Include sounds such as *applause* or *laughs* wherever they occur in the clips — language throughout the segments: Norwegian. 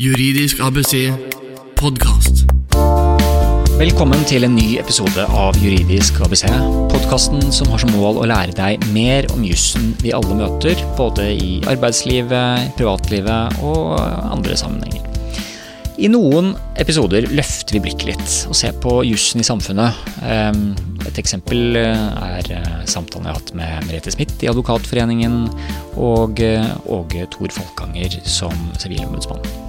Juridisk ABC podkast. Velkommen til en ny episode av Juridisk ABC. Podkasten som har som mål å lære deg mer om jussen vi alle møter, både i arbeidslivet, privatlivet og andre sammenhenger. I noen episoder løfter vi blikket litt og ser på jussen i samfunnet. Ehm, et eksempel er eh, samtalen jeg har hatt med Merete Smith i Advokatforeningen og eh, Åge Thor Folkanger som sivilombudsmann.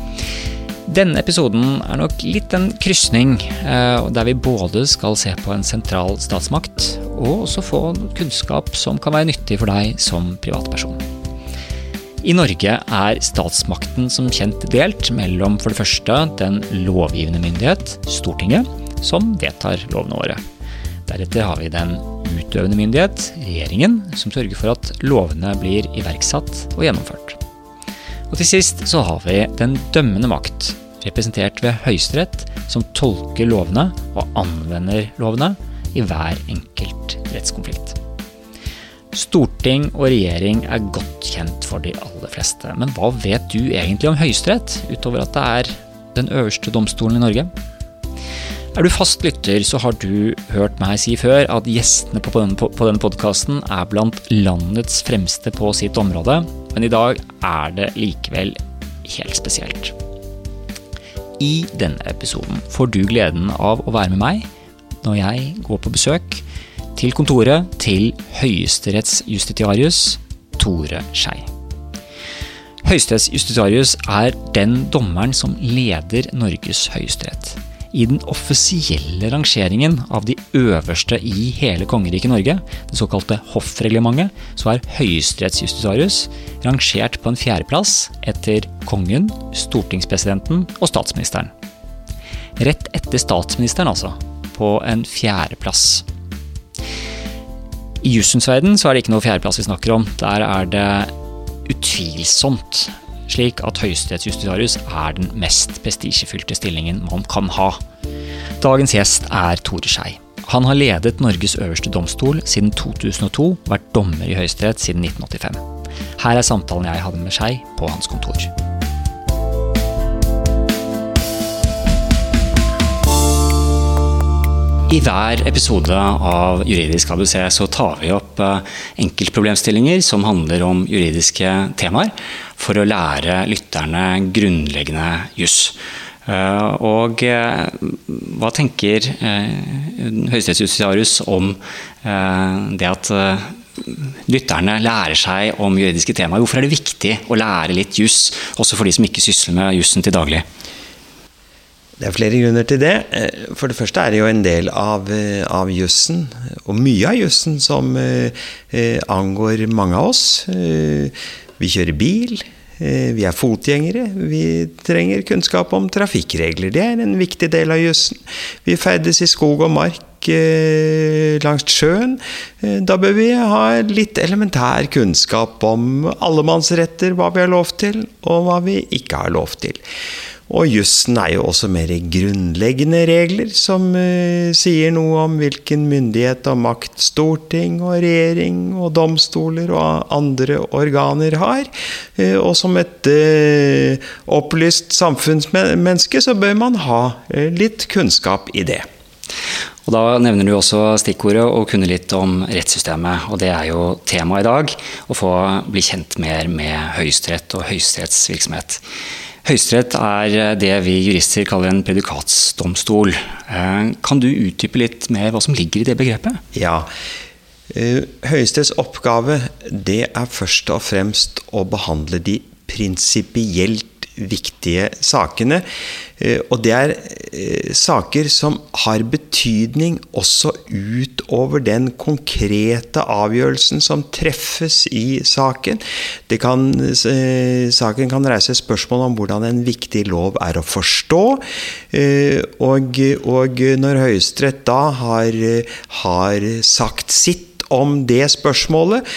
Denne episoden er nok litt en krysning, eh, der vi både skal se på en sentral statsmakt, og også få kunnskap som kan være nyttig for deg som privatperson. I Norge er statsmakten som kjent delt mellom for det første den lovgivende myndighet, Stortinget, som vedtar lovene våre. Deretter har vi den utøvende myndighet, regjeringen, som sørger for at lovene blir iverksatt og gjennomført. Og til sist så har vi den dømmende makt, representert ved Høyesterett, som tolker lovene og anvender lovene i hver enkelt rettskonflikt. Storting og regjering er godt kjent for de aller fleste, men hva vet du egentlig om Høyesterett, utover at det er den øverste domstolen i Norge? Er du fast lytter, så har du hørt meg si før at gjestene på denne, podkasten er blant landets fremste på sitt område, men i dag er det likevel helt spesielt. I denne episoden får du gleden av å være med meg når jeg går på besøk til kontoret til høyesterettsjustitiarius Tore Skei. Høyesterettsjustitiarius er den dommeren som leder Norges høyesterett. I den offisielle rangeringen av de øverste i hele kongeriket Norge, det såkalte hoffreglementet, så er høyesterettsjustitiarius rangert på en fjerdeplass etter kongen, stortingspresidenten og statsministeren. Rett etter statsministeren, altså. På en fjerdeplass. I jussens verden så er det ikke noe fjerdeplass vi snakker om. Der er det utvilsomt slik at høyesterettsjustitiarius er den mest prestisjefylte stillingen man kan ha. Dagens gjest er Tore Skei. Han har ledet Norges øverste domstol siden 2002, vært dommer i Høyesterett siden 1985. Her er samtalen jeg hadde med Skei på hans kontor. I hver episode av Juridisk ABC så tar vi opp enkeltproblemstillinger som handler om juridiske temaer, for å lære lytterne grunnleggende juss. Og hva tenker høyesterettsjustitiarius om det at lytterne lærer seg om juridiske temaer? Hvorfor er det viktig å lære litt juss, også for de som ikke sysler med jussen til daglig? Det er flere grunner til det. For det første er det jo en del av, av jussen, og mye av jussen, som eh, angår mange av oss. Vi kjører bil, vi er fotgjengere, vi trenger kunnskap om trafikkregler. Det er en viktig del av jussen. Vi ferdes i skog og mark langs sjøen. Da bør vi ha litt elementær kunnskap om allemannsretter, hva vi har lov til, og hva vi ikke har lov til. Og jussen er jo også mer grunnleggende regler, som uh, sier noe om hvilken myndighet og makt storting og regjering og domstoler og andre organer har. Uh, og som et uh, opplyst samfunnsmenneske så bør man ha litt kunnskap i det. Og Da nevner du også stikkordet å kunne litt om rettssystemet. og Det er jo temaet i dag. Å få bli kjent mer med Høyesterett og Høyesteretts virksomhet. Høyesterett er det vi jurister kaller en predikatsdomstol. Kan du utdype litt mer hva som ligger i det begrepet? Ja. Høyesteretts oppgave det er først og fremst å behandle de prinsipielt viktige sakene. Og det er saker som har betydning også utover den konkrete avgjørelsen som treffes i saken. Kan, saken kan reise spørsmål om hvordan en viktig lov er å forstå. Og, og når Høyesterett da har, har sagt sitt om det spørsmålet,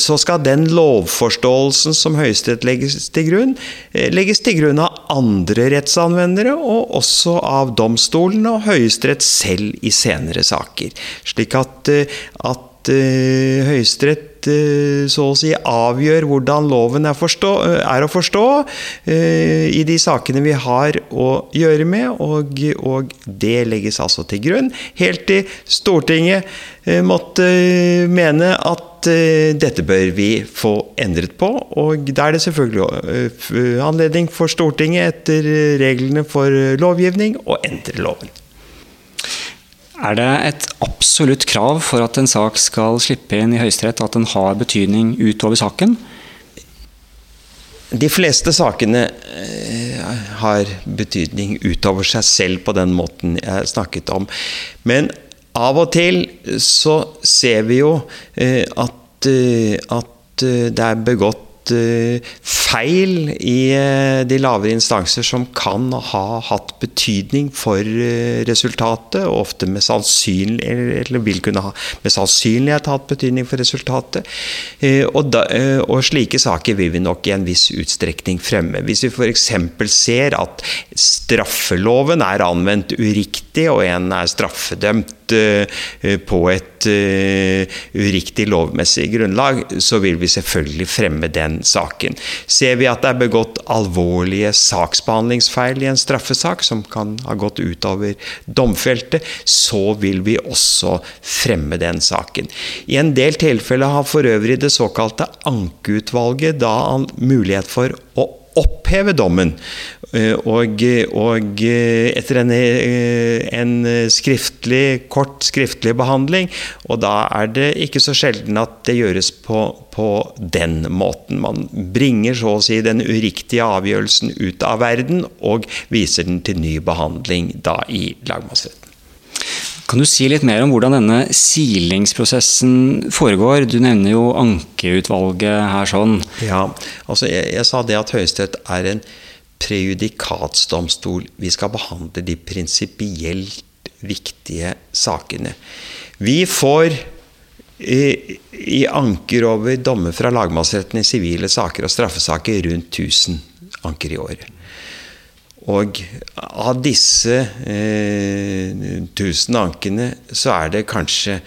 så skal den lovforståelsen som Høyesterett legges til grunn, legges til grunn av andre rettsanvendere, og også av domstolene og Høyesterett selv i senere saker. Slik at, at at Høyesterett så å si avgjør hvordan loven er, forstå, er å forstå uh, i de sakene vi har å gjøre med, og, og det legges altså til grunn. Helt til Stortinget måtte mene at dette bør vi få endret på. Og da er det selvfølgelig anledning for Stortinget etter reglene for lovgivning å endre loven. Er det et absolutt krav for at en sak skal slippe inn i Høyesterett at den har betydning utover saken? De fleste sakene eh, har betydning utover seg selv på den måten jeg snakket om. Men av og til så ser vi jo eh, at, eh, at det er begått feil i de lavere instanser som kan ha hatt betydning for eh, resultatet, og ofte med sannsynlig, eller vil kunne ha med sannsynlighet hatt betydning for resultatet. Eh, og, da, eh, og slike saker vil vi nok i en viss utstrekning fremme. Hvis vi f.eks. ser at straffeloven er anvendt uriktig, og en er straffedømt på et uriktig lovmessig grunnlag, så vil vi selvfølgelig fremme den saken. Ser vi at det er begått alvorlige saksbehandlingsfeil i en straffesak, som kan ha gått utover domfeltet, så vil vi også fremme den saken. I en del tilfeller har for øvrig det såkalte ankeutvalget da mulighet for å oppheve dommen. Eh, og, og etter en, eh, en, skriftlig, kort skriftlig behandling. Og da er det ikke så sjelden at det gjøres på, på den måten. Man bringer så å si den uriktige avgjørelsen ut av verden og viser den til ny behandling da i lagmannsretten. Kan du si litt mer om hvordan denne silingsprosessen foregår? Du nevner jo ankeutvalget her sånn. Ja, altså jeg, jeg sa det at Høyesterett er en prejudikatsdomstol. Vi skal behandle de prinsipielt viktige sakene. Vi får i, i anker over dommer fra lagmannsretten i sivile saker og straffesaker rundt 1000 anker i året. Og av disse eh, 1000 ankene så er det kanskje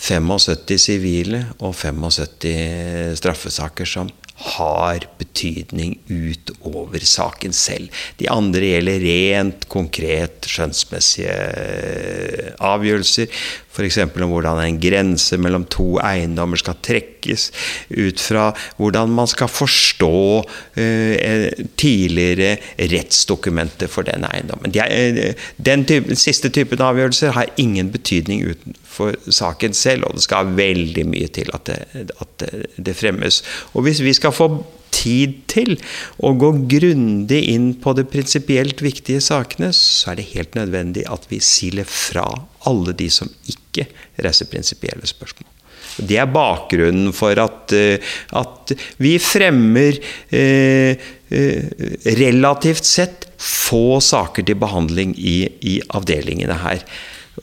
75 sivile og 75 straffesaker som har betydning utover saken selv. De andre gjelder rent konkret skjønnsmessige eh, avgjørelser. F.eks. om hvordan en grense mellom to eiendommer skal trekkes. Ut fra hvordan man skal forstå uh, tidligere rettsdokumenter for den eiendommen. De uh, den type, siste typen avgjørelser har ingen betydning utenfor saken selv, og det skal veldig mye til at det, at det fremmes. Og hvis vi skal få tid til å gå grundig inn på de prinsipielt viktige sakene, så er det helt nødvendig at vi siler fra alle de som ikke reiser prinsipielle spørsmål. Det er bakgrunnen for at, eh, at vi fremmer eh, eh, relativt sett få saker til behandling i, i avdelingene her.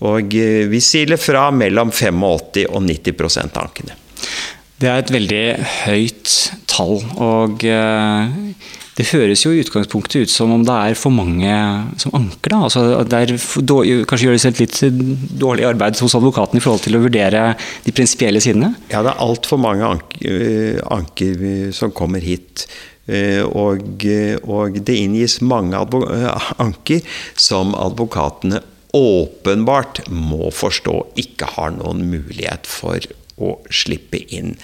Og eh, vi siler fra mellom 85 og 90 av ankene. Det er et veldig høyt tall, og eh, det høres jo i utgangspunktet ut som om det er for mange som anker. da, altså er for, Kanskje gjøres et litt dårlig arbeid hos advokaten i forhold til å vurdere de prinsipielle sidene? Ja, det er altfor mange anker, eh, anker, som kommer hit. Og, og det inngis mange anker som advokatene åpenbart må forstå ikke har noen mulighet for å slippe inn.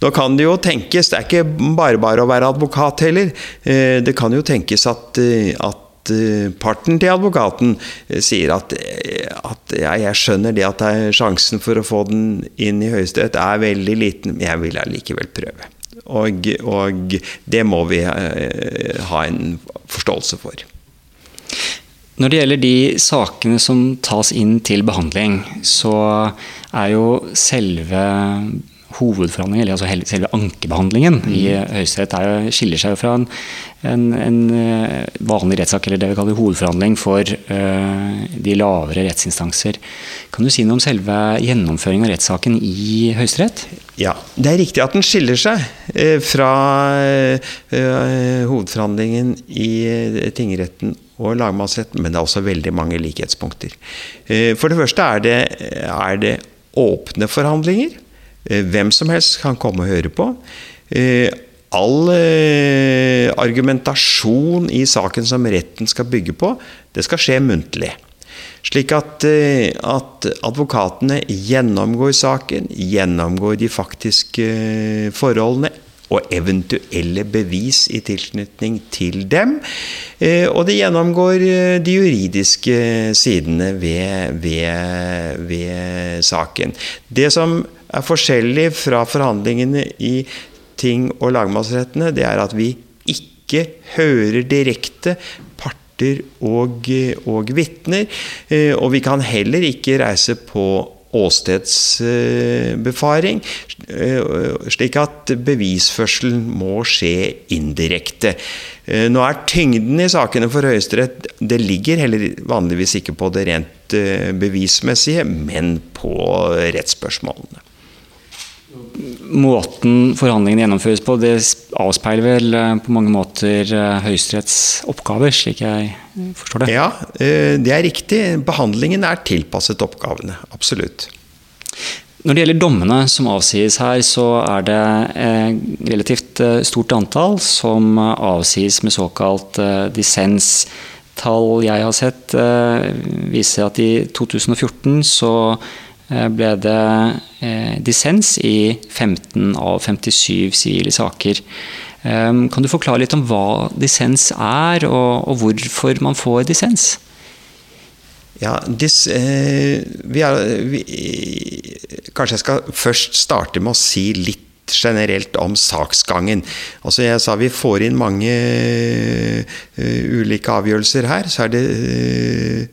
Nå kan det jo tenkes, det er ikke bare bare å være advokat heller, eh, det kan jo tenkes at, eh, at eh, parten til advokaten sier at, at ja, jeg skjønner det at sjansen for å få den inn i Høyesterett er veldig liten, men jeg vil allikevel prøve. Og, og, det må vi ha en forståelse for. Når det gjelder de sakene som tas inn til behandling, så er jo selve hovedforhandlingen, eller altså selve ankebehandlingen mm. i Høyesterett skiller seg fra en, en, en, eh, vanlig rettssak, eller det vi kaller hovedforhandling, for uh, de lavere rettsinstanser. Kan du si noe om selve gjennomføringen av rettssaken i Høyesterett? Ja, det er riktig at den skiller seg uh, fra uh, hovedforhandlingen i tingretten og lagmannsretten, men det er også veldig mange likhetspunkter. For det første er det, er det åpne forhandlinger. Hvem som helst kan komme og høre på. All argumentasjon i saken som retten skal bygge på, det skal skje muntlig. Slik at, at, advokatene gjennomgår saken, gjennomgår de faktiske forholdene og eventuelle bevis i tilknytning til dem. Eh, og det gjennomgår eh, de juridiske sidene ved, ved, ved saken. Det som er forskjellig fra forhandlingene i ting- og lagmannsrettene, det er at vi ikke hører direkte parter og, og vitner. Eh, og vi kan heller ikke reise på åstedsbefaring, eh, slik at bevisførselen må skje indirekte. Eh, nå er tyngden i sakene for Høyesterett Det ligger heller vanligvis ikke på det rent eh, bevismessige, men på rettsspørsmålene. Måten forhandlingene gjennomføres på, det avspeiler vel på mange måter Høyesteretts oppgaver, slik jeg forstår det? Ja, det er riktig. Behandlingen er tilpasset oppgavene. Absolutt. Når det gjelder dommene som avsies her, så er det relativt stort antall som avsies med såkalt dissens. Tall jeg har sett viser at i 2014 så ble det dissens i 15 av 57 sivile saker. Kan du forklare litt om hva dissens er, og, hvorfor man får dissens? Ja, dis, eh, vi er, vi, Kanskje jeg skal først starte med å si litt generelt om saksgangen. Altså jeg sa vi får inn mange uh, ulike avgjørelser her. Så er det uh,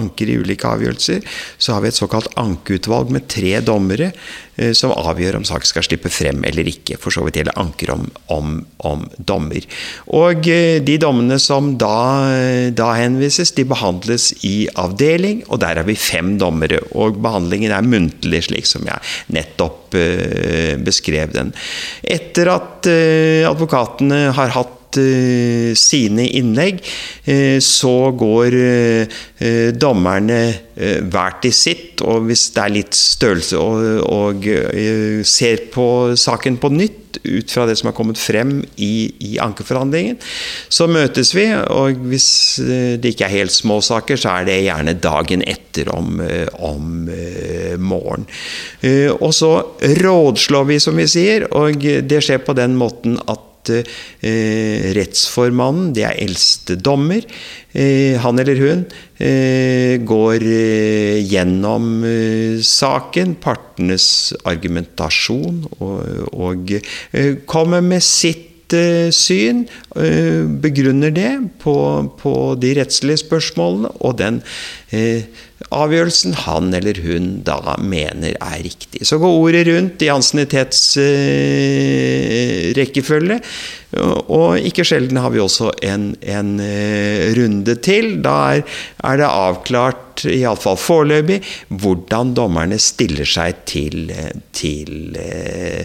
anker i ulike avgjørelser. Så har vi et såkalt ankeutvalg med tre dommere som avgjør om saken skal slippe frem eller ikke. For så vidt gjelder anker om, om, om dommer. Og de dommene som da, da, henvises, de behandles i avdeling, og der har vi fem dommere. Og behandlingen er muntlig, slik som jeg nettopp beskrev den. Etter at advokatene har hatt sine innlegg, så går dommerne hver til sitt, og hvis det er litt størrelse, og, og ser på saken på nytt ut fra det som har kommet frem i, i ankeforhandlingen, så møtes vi. Og hvis det ikke er helt små saker, så er det gjerne dagen etter om, om morgenen. Og så rådslår vi, som vi sier, og det skjer på den måten at Eh, rettsformannen, det er eldste dommer, eh, han eller hun eh, går gjennom saken, partenes argumentasjon, og, og kommer med sitt syn, begrunner det på, på, de rettslige spørsmålene, og den avgjørelsen han eller hun da mener er riktig. Så går ordet rundt i ansiennitetsrekkefølge, og ikke sjelden har vi også en, en runde til. Da er, er det avklart, iallfall foreløpig, hvordan dommerne stiller seg til, til eh,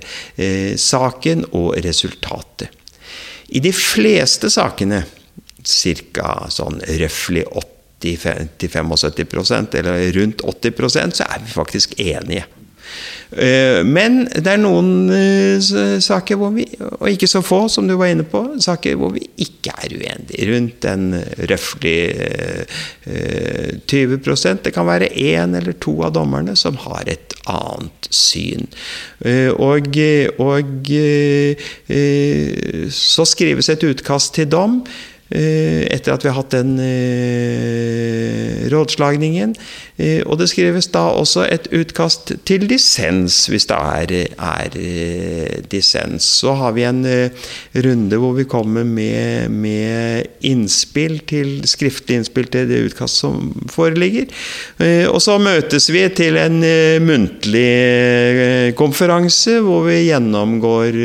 saken og resultatet. I de fleste sakene, ca. sånn røftlig 80 80-75% eller rundt 80% så er vi faktisk enige. Eh, men det er noen eh, saker hvor vi, og ikke så få som du var inne på, saker hvor vi ikke er uenige. Rundt en røftlig 20 eh, Det kan være én eller to av dommerne som har et annet syn. Og, og så skrives et utkast til dom. Eh, etter at vi har hatt den eh, rådslagningen. Eh, og det skrives da også et utkast til dissens, hvis det er, er dissens. Så har vi en runde hvor vi kommer med, med innspill til, skriftlig innspill til det utkast som foreligger. Og så møtes vi til en muntlig konferanse hvor vi gjennomgår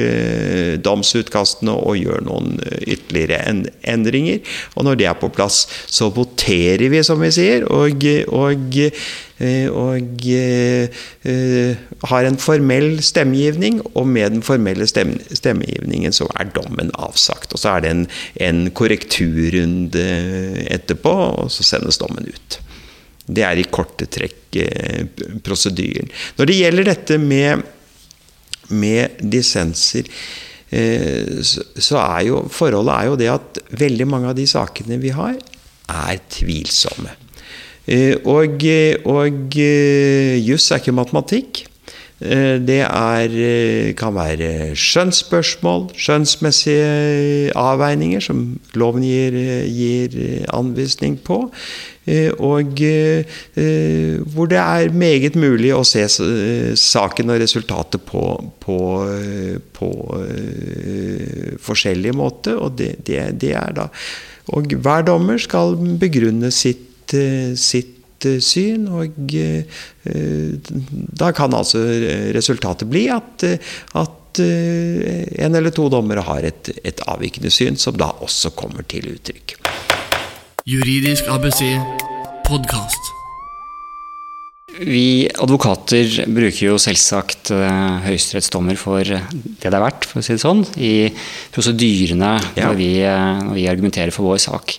domsutkastene og gjør noen ytterligere endringer. Og når det er på plass, så voterer vi, som vi sier, og, og, eh, og uh, har en formell stemmegivning. Og med den formelle stemmegivningen så er dommen avsagt. Og så er det en, en korrekturrunde etterpå, og så sendes dommen ut. Det er i korte trekk uh, prosedyren. Når det gjelder dette med med dissenser, så er jo forholdet er jo det at veldig mange av de sakene vi har, er tvilsomme. Og, og juss er ikke matematikk. Eh, det er, eh, kan være skjønnsspørsmål, skjønnsmessige avveininger som loven gir, gir anvisning på. Eh, og hvor det er meget mulig å se saken og resultatet på, på, på forskjellige måter. Og det, det, det, er da Og hver dommer skal begrunne sitt, sitt syn. Og eh, da kan altså resultatet bli at, at eh, en eller to dommere har et, et avvikende syn, som da også kommer til uttrykk. Juridisk ABC podkast. Vi advokater bruker jo selvsagt høyesterettsdommer for det det er verdt, for å si det sånn, i prosedyrene ja. når, vi, når, vi, argumenterer for vår sak.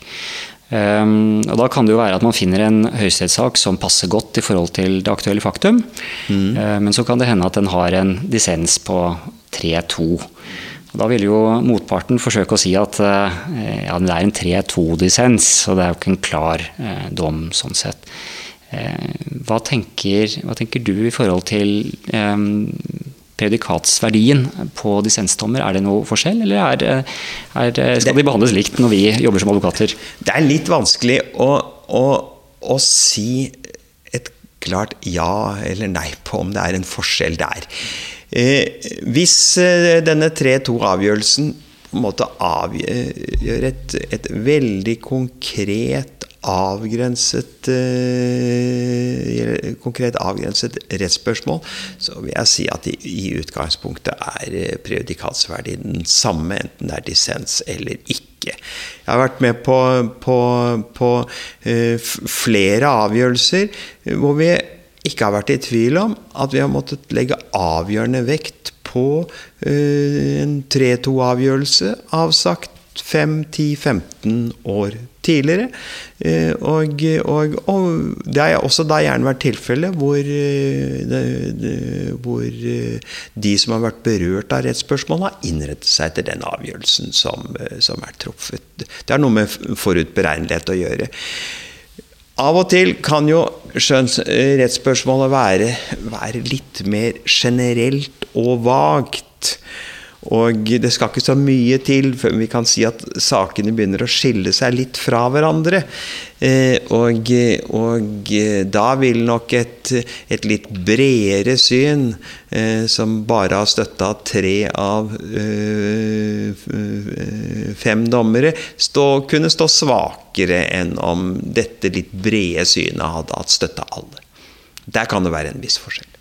Um, og Da kan det jo være at man finner en høyesterettssak som passer godt i forhold til det aktuelle faktum. Mm. Uh, men så kan det hende at den har en dissens på 3-2. Da vil jo motparten forsøke å si at uh, ja, det er en 3-2-dissens, og det er jo ikke en klar uh, dom sånn sett. Hva tenker, hva, tenker, du i forhold til um, prejudikatsverdien på dissensdommer? Er det noe forskjell, eller er, er, skal de behandles likt når vi jobber som advokater? Det er litt vanskelig å, å, å si et klart ja eller nei på om det er en forskjell der. Eh, hvis eh, denne 3-2-avgjørelsen på en måte avgjør et, et veldig konkret avgrenset uh, konkret avgrenset rettsspørsmål, så vil jeg si at i, i utgangspunktet er uh, den samme, enten det er dissens eller ikke. Jeg har vært med på, på, på uh, flere avgjørelser hvor vi ikke har vært i tvil om at vi har måttet legge avgjørende vekt på en 3-2-avgjørelse avsagt 5-10-15 år tidligere. Eh, og, og, og, det har også da gjerne vært tilfellet hvor, eh, hvor eh, de som har vært berørt av rettsspørsmålet, har innrettet seg etter den avgjørelsen som, som er truffet. Det har noe med forutberegnelighet å gjøre. Av og til kan jo rettsspørsmålet være, være litt mer generelt og vagt. Og det skal ikke så mye til før vi kan si at sakene begynner å skille seg litt fra hverandre. Eh, og, og da vil nok et, et litt bredere syn, eh, som bare har støtta tre av eh, fem dommere, stå, kunne stå svakere enn om dette litt brede synet hadde hatt støtte alle. Der kan det være en viss forskjell.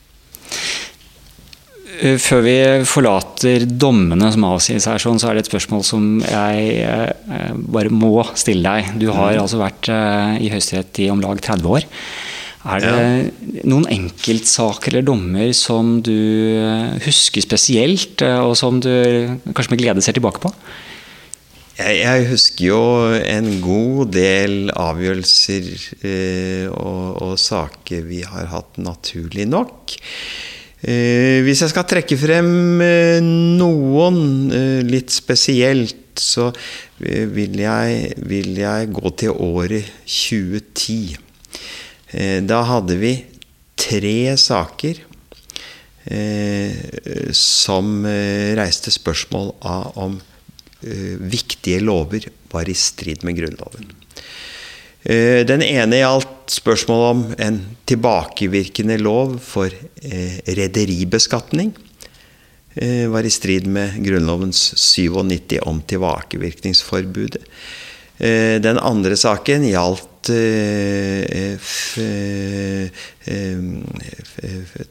Eh, før vi forlater dommene som avsies her, sånn, så er det et spørsmål som jeg eh, bare må stille deg. Du har mm. altså vært eh, i Høyesterett i om lag 30 år. Er det ja. noen enkeltsaker eller dommer som du husker spesielt, og som du kanskje med glede ser tilbake på? Jeg, jeg husker jo en god del avgjørelser og, og saker vi har hatt, naturlig nok. Eh, hvis jeg skal trekke frem eh, noen eh, litt spesielt, så vil jeg, vil jeg gå til året 2010. Da hadde vi tre saker som reiste spørsmål av om viktige lover var i strid med Grunnloven. Eh, den ene gjaldt spørsmålet om en tilbakevirkende lov for eh, rederibeskatning. Eh, var i strid med Grunnlovens 97 om tilbakevirkningsforbudet. Den andre saken gjaldt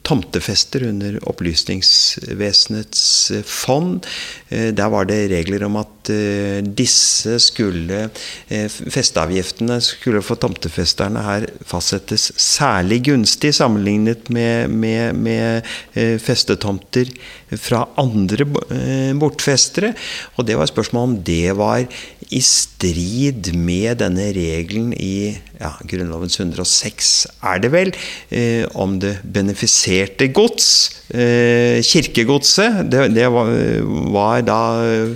tomtefester under Opplysningsvesenets fond. Eh, der var det regler om at eh, disse skulle eh, Festeavgiftene skulle for tomtefesterne her fastsettes særlig gunstig sammenlignet med, med, med festetomter fra andre bortfestere. Og det var spørsmålet om det var i strid med denne regelen i ja, Grunnlovens 106, er det vel, eh, om det benefiserte gods. Eh, kirkegodset, det, det var, var, da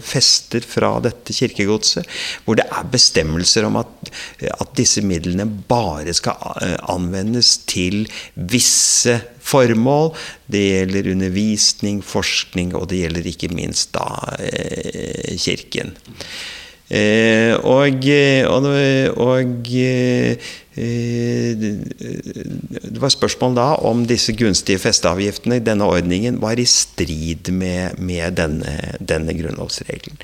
fester fra dette kirkegodset, hvor det er bestemmelser om at, at disse midlene bare skal eh, anvendes til visse formål. Det gjelder undervisning, forskning, og det gjelder ikke minst da eh, Kirken. Eh, og, og, og eh, det var spørsmål da om disse gunstige festeavgiftene i denne ordningen var i strid med, med denne, denne, grunnlovsregelen.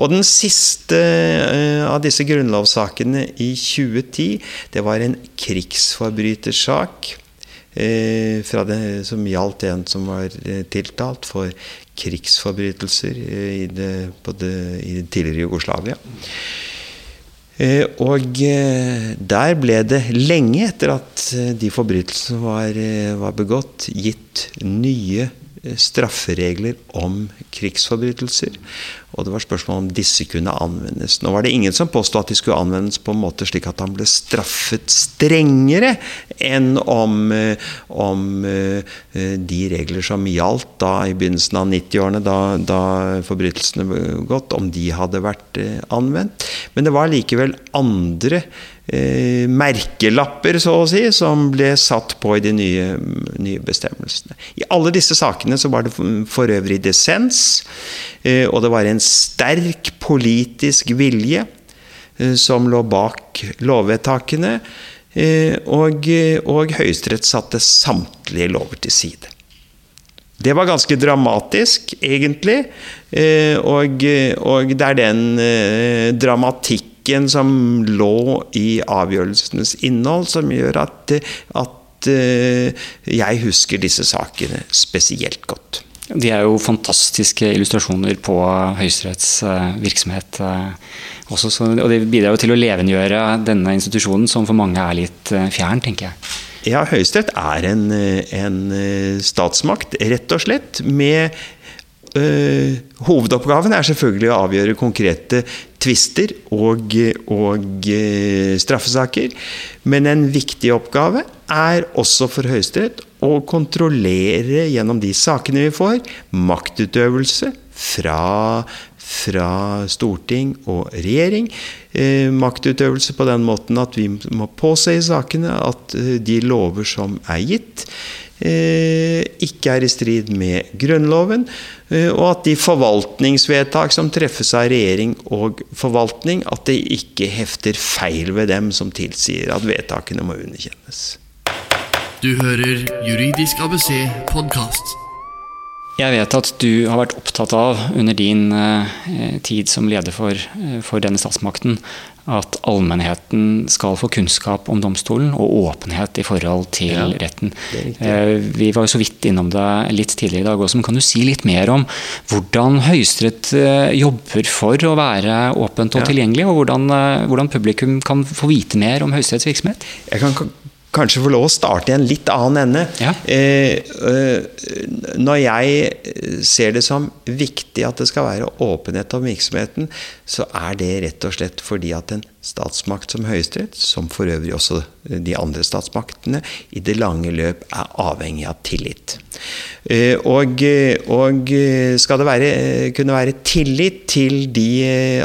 Og den siste eh, av disse grunnlovssakene i 2010, det var en krigsforbrytersak. Eh, det, som gjaldt en som var eh, tiltalt for krigsforbrytelser eh, i det, det, i det tidligere Jugoslavia. Og der ble det lenge etter at de forbrytelsene var, var begått, gitt nye strafferegler om krigsforbrytelser. Og det var spørsmål om disse kunne anvendes. Nå var det ingen som påstod at de skulle anvendes på en måte slik at han ble straffet strengere enn om, eh, om eh, de regler som gjaldt da i begynnelsen av 90-årene, da, da, forbrytelsene ble gått, om de hadde vært eh, anvendt. Men det var likevel andre eh, merkelapper, så å si, som ble satt på i de nye, nye bestemmelsene. I alle disse sakene så var det for øvrig dissens. Eh, og det var en sterk politisk vilje eh, som lå bak lovvedtakene. Eh, og, og Høyesterett satte samtlige lover til side. Det var ganske dramatisk, egentlig. Og, og det er den dramatikken som lå i avgjørelsenes innhold, som gjør at, at jeg husker disse sakene spesielt godt. De er jo fantastiske illustrasjoner på Høyesteretts eh, virksomhet. Eh, også, så, og det bidrar jo til å levendegjøre denne institusjonen, som for mange er litt eh, fjern, tenker jeg. Ja, Høyesterett er en, en, statsmakt, rett og slett, med øh, Hovedoppgaven er selvfølgelig å avgjøre konkrete tvister og, og øh, straffesaker. Men en viktig oppgave er også for Høyesterett å kontrollere gjennom de sakene vi får, maktutøvelse fra, fra storting og regjering. Eh, maktutøvelse på den måten at vi må påse i sakene at eh, de lover som er gitt, eh, ikke er i strid med Grunnloven, eh, og at de forvaltningsvedtak som treffes av regjering og forvaltning, at det ikke hefter feil ved dem som tilsier at vedtakene må underkjennes. Du hører Juridisk ABC podkast. Jeg vet at du har vært opptatt av under din eh, tid som leder for, eh, for, denne statsmakten at allmennheten skal få kunnskap om domstolen og åpenhet i forhold til ja, retten. Eh, vi var jo så vidt innom det litt tidligere i dag også, men kan du si litt mer om hvordan Høyesterett eh, jobber for å være åpent og ja. tilgjengelig, og hvordan, eh, hvordan publikum kan få vite mer om Høyesteretts virksomhet? Jeg kan kanskje få lov å starte i en litt annen ende. Ja. Eh, eh, når jeg ser det som viktig at det skal være åpenhet om virksomheten, så er det rett og slett fordi at en statsmakt som Høyesterett, som for øvrig også de andre statsmaktene, i det lange løp er avhengig av tillit. Eh, og, og skal det være, kunne være tillit til de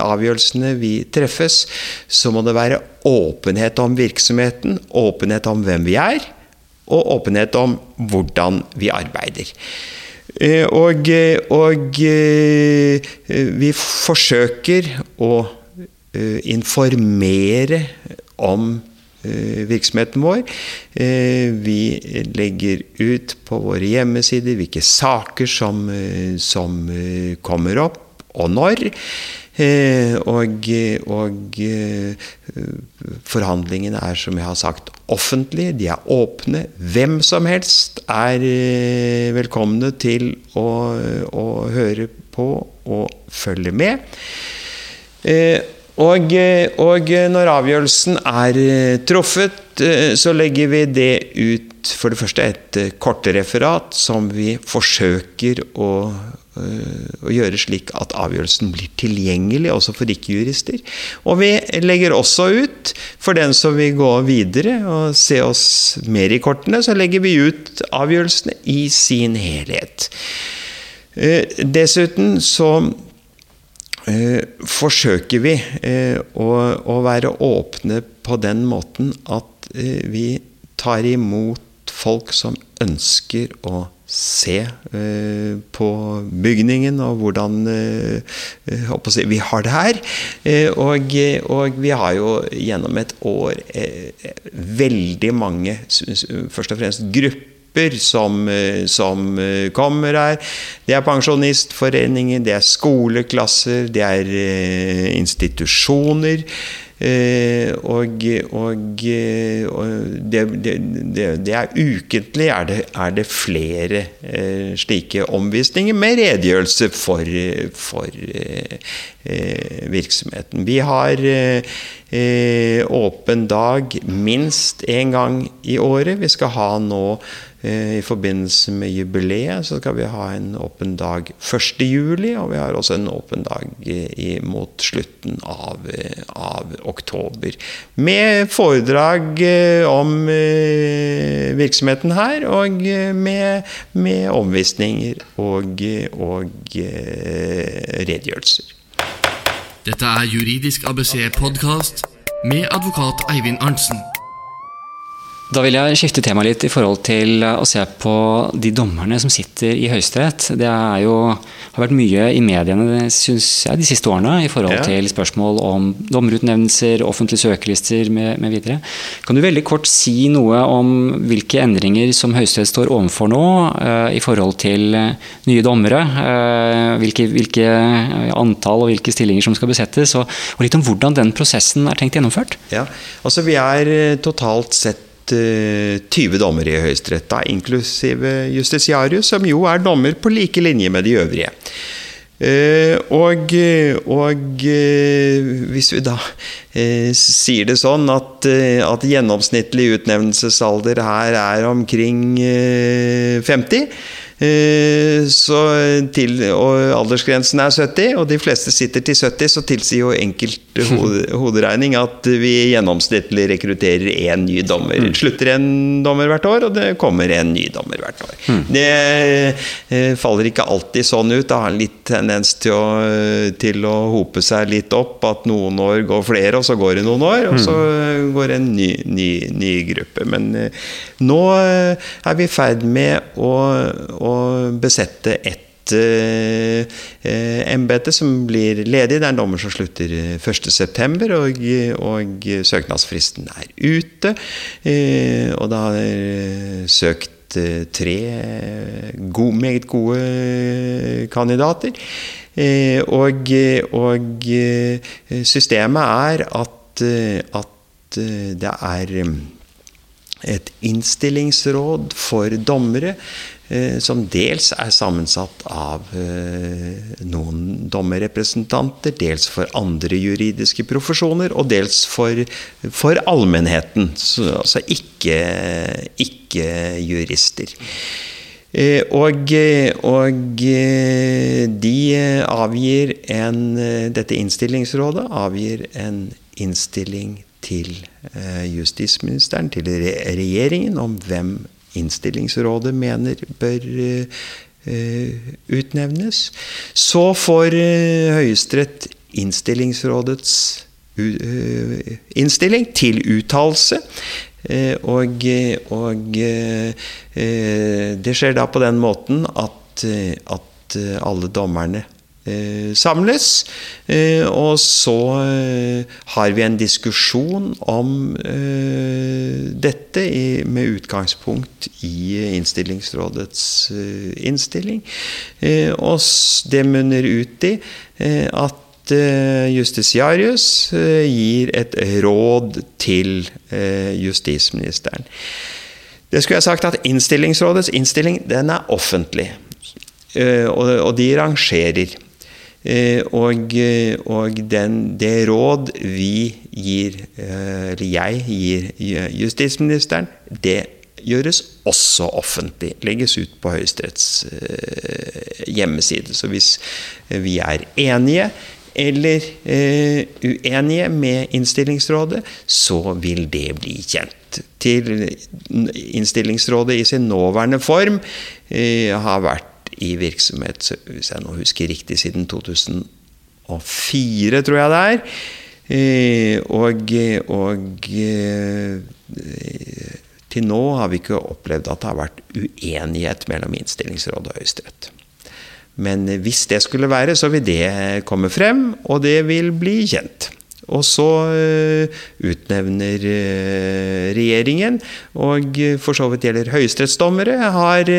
avgjørelsene vi treffes, så må det være åpenhet om virksomheten, åpenhet om hvem vi er, og åpenhet om hvordan vi arbeider. Eh, og, og vi forsøker å Eh, informere om eh, virksomheten vår. Eh, vi legger ut på våre hjemmesider hvilke saker som, som kommer opp, og når. Og, og, forhandlingene er, som jeg har sagt, offentlige. De er åpne. Hvem som helst er velkomne til å, å høre på og følge med. Og, eh, og, når avgjørelsen er eh, truffet, eh, så legger vi det ut for det første et kortreferat som vi forsøker å, å gjøre slik at avgjørelsen blir tilgjengelig også for ikke-jurister. Og vi legger også ut, for den som vil gå videre og se oss mer i kortene, så legger vi ut avgjørelsene i sin helhet. Dessuten så forsøker vi å være åpne på den måten at vi tar imot folk som ønsker å se eh, på bygningen og hvordan eh, si, vi har det her. Eh, og, og, vi har jo gjennom et år eh, veldig mange, først og fremst grupper som, eh, som, eh, kommer her. Det er pensjonistforeninger, det er skoleklasser, det er institusjoner. Eh, og, og, eh, og det, det, det, er ukentlig er det, er det flere slike omvisninger med redegjørelse for, for virksomheten. Vi har åpen dag minst én gang i året. Vi skal ha nå I forbindelse med jubileet så skal vi ha en åpen dag 1.7, og vi har også en åpen dag mot slutten av, eh, av oktober. Med foredrag eh, om virksomheten her, og med, med omvisninger og, og redegjørelser. Dette er Juridisk ABC-podkast med advokat Eivind Arntzen. Da vil jeg skifte tema litt i forhold til å se på de dommerne som sitter i Høyesterett. Det jo, har vært mye i mediene synes jeg, de siste årene i forhold ja. til spørsmål om dommerutnevnelser, offentlige søkerlister med, med, videre. Kan du veldig kort si noe om hvilke endringer som Høyesterett står overfor nå uh, i forhold til uh, nye dommere? Uh, hvilke, hvilke, antall og hvilke stillinger som skal besettes, og, og, litt om hvordan den prosessen er tenkt gjennomført? Ja, altså Vi er totalt sett 20 dommere i Høyesterett, inklusive justitiarius, som jo er dommer på like linje med de øvrige. Uh, og, og uh, hvis vi da sier det sånn at, at, gjennomsnittlig utnevnelsesalder her er omkring 50 Eh, så til, og aldersgrensen er 70, og de fleste sitter til 70, så tilsier jo enkelt *laughs* hoderegning at vi gjennomsnittlig rekrutterer én ny dommer. Mm. Slutter en dommer hvert år, og det kommer en ny dommer hvert år. Mm. Det eh, faller ikke alltid sånn ut. Det har en litt tendens til å, til å hope seg litt opp. At noen år går flere, og så går det noen år, og så mm. går en ny, ny, ny gruppe. Men eh, nå er vi i ferd med å, å besette ett eh, embete som blir ledig. Det er en dommer som slutter 1.9., og, og søknadsfristen er ute. Eh, og da er søkt eh, tre gode, meget gode kandidater. Eh, og, og, systemet er at, at det er et innstillingsråd for dommere Eh, som dels er sammensatt av eh, noen dommerrepresentanter, dels for andre juridiske profesjoner, og dels for, for allmennheten, altså ikke, ikke jurister. Eh, og, og, de avgir en Dette innstillingsrådet avgir en innstilling til justisministeren, til regjeringen, om hvem innstillingsrådet mener bør uh, utnevnes. Så får uh, Høyesterett innstillingsrådets uh, innstilling til uttalelse. Og, og det skjer da på den måten at, at alle dommerne Eh, samles. Eh, og så eh, har vi en diskusjon om dette med utgangspunkt i Innstillingsrådets innstilling. og det munner ut i at Justisiarius gir et råd til justisministeren. Det skulle jeg sagt at Innstillingsrådets innstilling den er offentlig. Og de rangerer. Eh, og, eh, og den, det råd vi gir, eh, eller jeg gir justisministeren, det gjøres også offentlig. Legges ut på Høyesteretts hjemmeside. Så hvis vi er enige eller uenige med Innstillingsrådet, så vil det bli kjent. Til Innstillingsrådet i sin nåværende form har vært i virksomhet, hvis jeg nå husker riktig, siden 2004, tror jeg det er. Eh, og, og eh, til nå har vi ikke opplevd at det har vært uenighet mellom Innstillingsrådet og Høyesterett. Men hvis det skulle være, så vil det komme frem, og det vil bli kjent. Og så uh, utnevner uh, regjeringen, og for så vidt gjelder høyesterettsdommere, har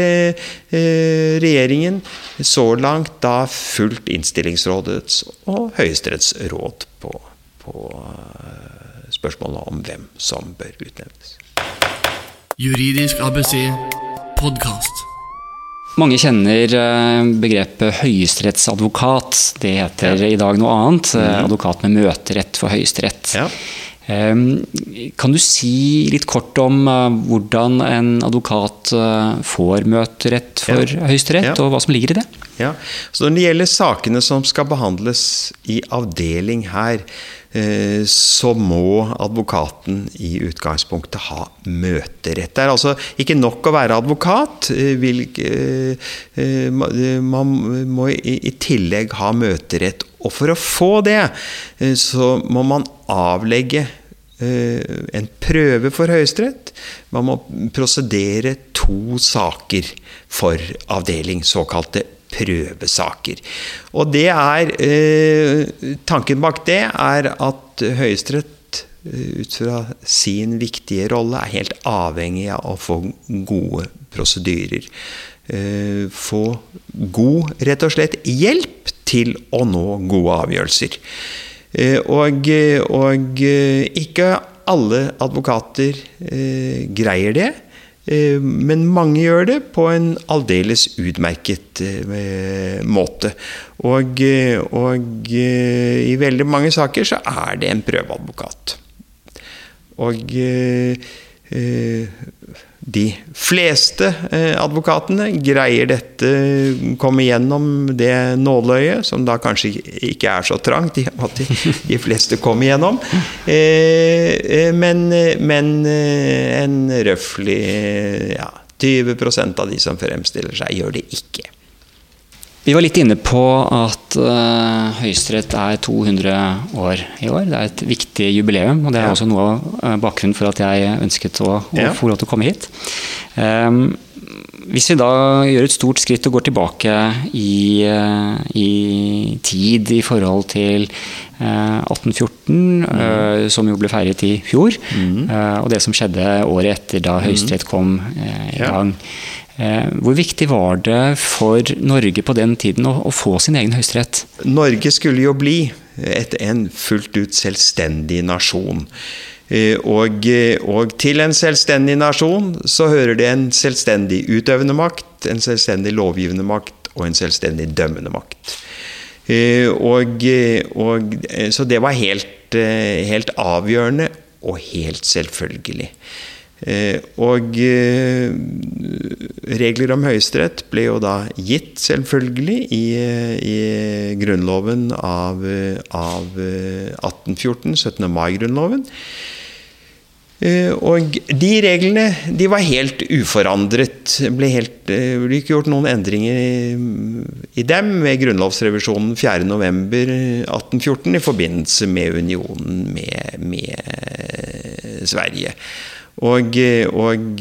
regjeringen så langt da fulgt Innstillingsrådets og Høyesteretts råd på, på spørsmålet om hvem som bør utnevnes. Juridisk ABC podkast. Mange kjenner begrepet høyesterettsadvokat. Det heter i dag noe annet. Advokat med møterett for Høyesterett. Ja. Kan du si litt kort om hvordan en advokat får møterett for Ja. Høyesterett, Ja. og hva som ligger i det? Ja, så Når det gjelder sakene som skal behandles i avdeling her, eh, så må advokaten i utgangspunktet ha møterett. Det er altså ikke nok å være advokat. eh, eh, eh, ma- eh, Man må i tillegg ha møterett. Og for å få det, eh, så må man avlegge eh, en prøve for Høyesterett. Man må prosedere to saker for avdeling, såkalte prøvesaker. Og det er eh, Tanken bak det er at Høyesterett eh, ut fra sin viktige rolle er helt avhengig av å få gode prosedyrer. Eh, få god, rett og slett, hjelp til å nå gode avgjørelser. Eh, Og, og eh, ikke alle advokater eh, greier det. Eh, Men mange gjør det på en aldeles utmerket eh, måte. Og, eh, og i veldig mange saker så er det en prøveadvokat. Og de fleste eh, advokatene greier dette, komme gjennom det nåløyet, som da kanskje ikke er så trangt, i at de, fleste kommer gjennom. Eh, eh, men, men en røftlig ja, 20% av de som fremstiller seg, gjør det ikke. Vi var litt inne på at uh, Høyesterett er 200 år i år. Det er et viktig jubileum, og det er Ja. også noe av uh, bakgrunnen for at jeg ønsket å, å Ja. få lov til å komme hit. Um, hvis vi da gjør et stort skritt og går tilbake i, uh, i tid i forhold til uh, 1814, uh, som jo ble feiret i fjor, uh, og det som skjedde året etter da Høyesterett kom i gang. Eh, Hvor viktig var det for Norge på den tiden å, å få sin egen høyesterett? Norge skulle jo bli et, en fullt ut selvstendig nasjon. Eh, Og, eh, og til en selvstendig nasjon så hører det en selvstendig utøvende makt, en selvstendig lovgivende makt og en selvstendig dømmende makt. Eh, Og, eh, og, eh, så det var helt, eh, helt avgjørende og helt selvfølgelig. Eh, Og eh, regler om høyesterett ble jo da gitt, selvfølgelig, i, i Grunnloven av, av 1814, 17. mai-grunnloven. Eh, Og de reglene de var helt uforandret. Det ble, ble ikke gjort noen endringer i, i dem ved grunnlovsrevisjonen 4.11.1814 i forbindelse med unionen med, med Sverige. Og, og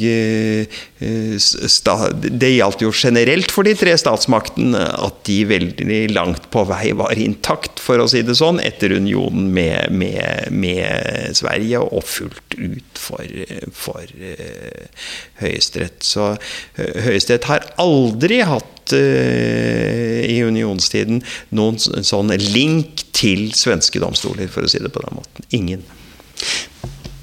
sta, det gjaldt jo generelt for de tre statsmaktene at de veldig langt på vei var intakt, for å si det sånn, etter unionen med, med, med Sverige, og fullt ut for, for uh, Høyesterett. Så Høyesterett har aldri hatt uh, i unionstiden noen sånn link til svenske domstoler, for å si det på den måten. Ingen.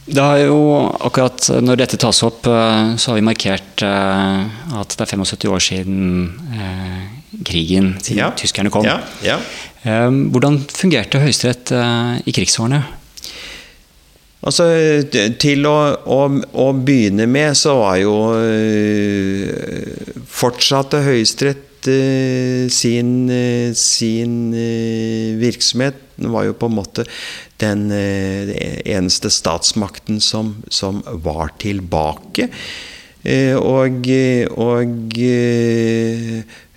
Det har jo akkurat Når dette tas opp, eh, så har vi markert eh, at det er 75 år siden eh, krigen, siden Ja. tyskerne kom. Ja, ja. Hvordan fungerte Høyesterett i krigsårene? Altså, til å, å, å, begynne med så var jo fortsatte Høyesterett sin, sin virksomhet. Den var jo på en måte den eneste statsmakten som, som var tilbake. Og, og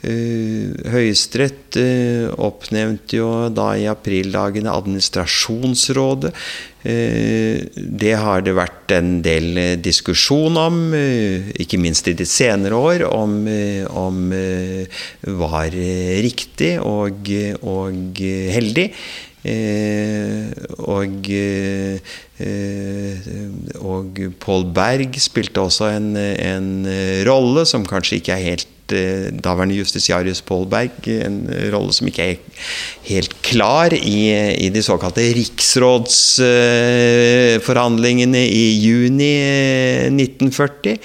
Høyesterett uh, oppnevnte jo da i aprildagene administrasjonsrådet. Uh, det har det vært en del diskusjon om, ikke minst i de senere år, om, om var riktig og, og heldig. og og Paul Berg spilte også en, en rolle som kanskje ikke er helt Eh, daværende justitiarius Paul Berg en rolle som ikke er helt klar i, i de såkalte riksrådsforhandlingene i juni 1940.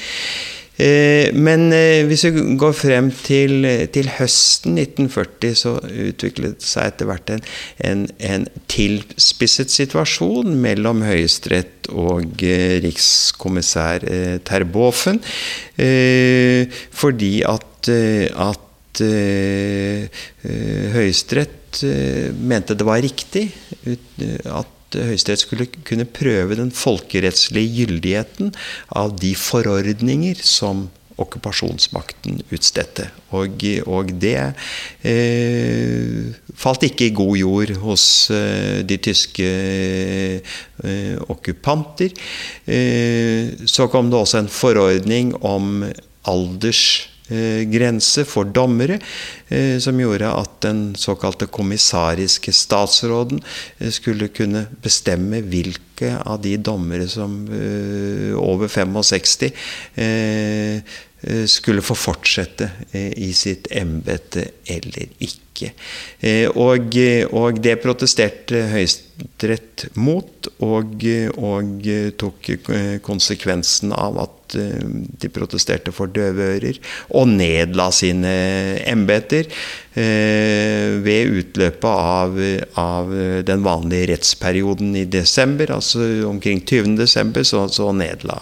Eh, men eh, hvis vi går frem til, til, høsten 1940, så utviklet det seg etter hvert en, en, en tilspisset situasjon mellom Høyesterett og rikskommissær Terboven. Fordi at Eh, at Høyesterett mente det var riktig at Høyesterett skulle kunne prøve den folkerettslige gyldigheten av de forordninger som okkupasjonsmakten utstedte. Og, og det eh, falt ikke i god jord hos eh, de tyske eh, okkupanter. så kom det også en forordning om alders Eh, grense for dommere, eh, som gjorde at den såkalte kommissariske statsråden eh, skulle kunne bestemme hvilke av de dommere som over 65 skulle få fortsette i sitt embete eller ikke. Og, og det protesterte Høyesterett mot, og, og tok konsekvensen av at Eh, de protesterte for døve ører, og nedla sine embeter. eh, ved utløpet av, av, den vanlige rettsperioden i desember. Altså omkring 20. desember så, så nedla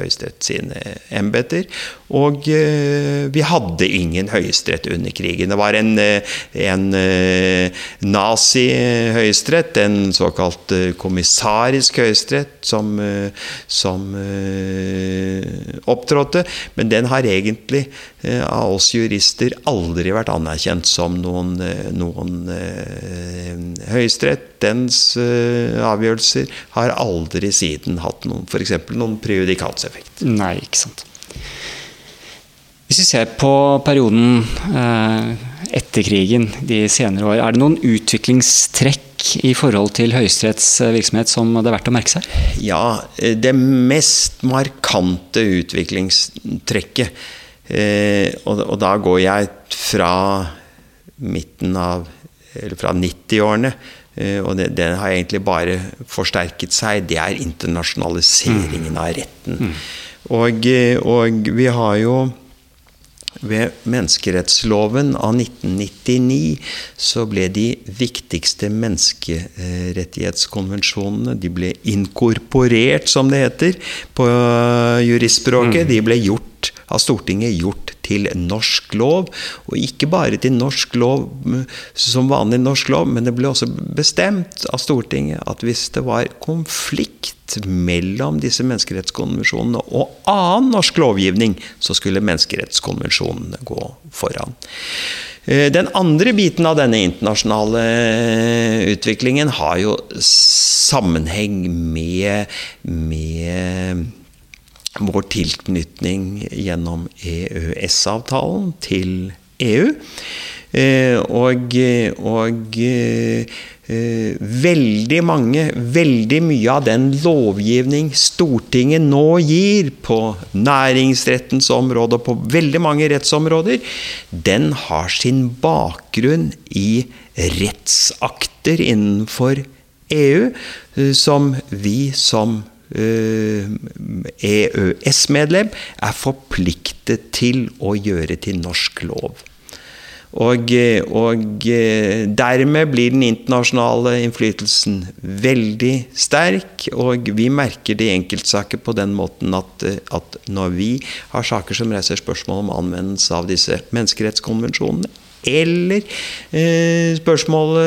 Høyesterett sine embeter. Og eh, vi hadde ingen høyesterett under krigen. Det var en, en nazi-høyesterett, en såkalt kommissarisk høyesterett, som, som opptrådte. Men den har egentlig eh, av oss jurister aldri vært anerkjent som noen, eh, noen eh, høyesterett. Dens eh, avgjørelser har aldri siden hatt noen f.eks. noen prejudikatseffekt. Nei, ikke sant. Hvis vi ser på perioden eh, etter krigen, de senere år, er det noen utviklingstrekk i forhold til Høyesteretts eh, virksomhet som det er verdt å merke seg? Ja, eh, det mest markante utviklingstrekket eh, og, og, da går jeg fra midten av Eller fra 90-årene. Eh, og det, det, har egentlig bare forsterket seg. Det er internasjonaliseringen av retten. Mm. Og, og vi har jo ved menneskerettsloven av 1999 så ble de viktigste menneskerettighetskonvensjonene de ble inkorporert, som det heter på juristspråket. Mm. De ble gjort av Stortinget gjort til norsk lov. Og ikke bare til norsk lov som vanlig norsk lov, men det ble også bestemt av Stortinget at hvis det var konflikt mellom disse menneskerettskonvensjonene og annen norsk lovgivning, så skulle menneskerettskonvensjonene gå foran. Eh, den andre biten av denne internasjonale eh, utviklingen har jo sammenheng med, med vår tilknytning gjennom EØS-avtalen til EU. Eh, og, og eh, veldig mange, veldig mye av den lovgivning Stortinget nå gir på næringsrettens område og på veldig mange rettsområder, den har sin bakgrunn i rettsakter innenfor EU eh, som vi som EØS-medlem er forpliktet til å gjøre til norsk lov. Og, og, dermed blir den internasjonale innflytelsen veldig sterk, og vi merker det i enkeltsaker på den måten at, at når vi har saker som reiser spørsmål om anvendelse av disse menneskerettskonvensjonene, eller eh, spørsmål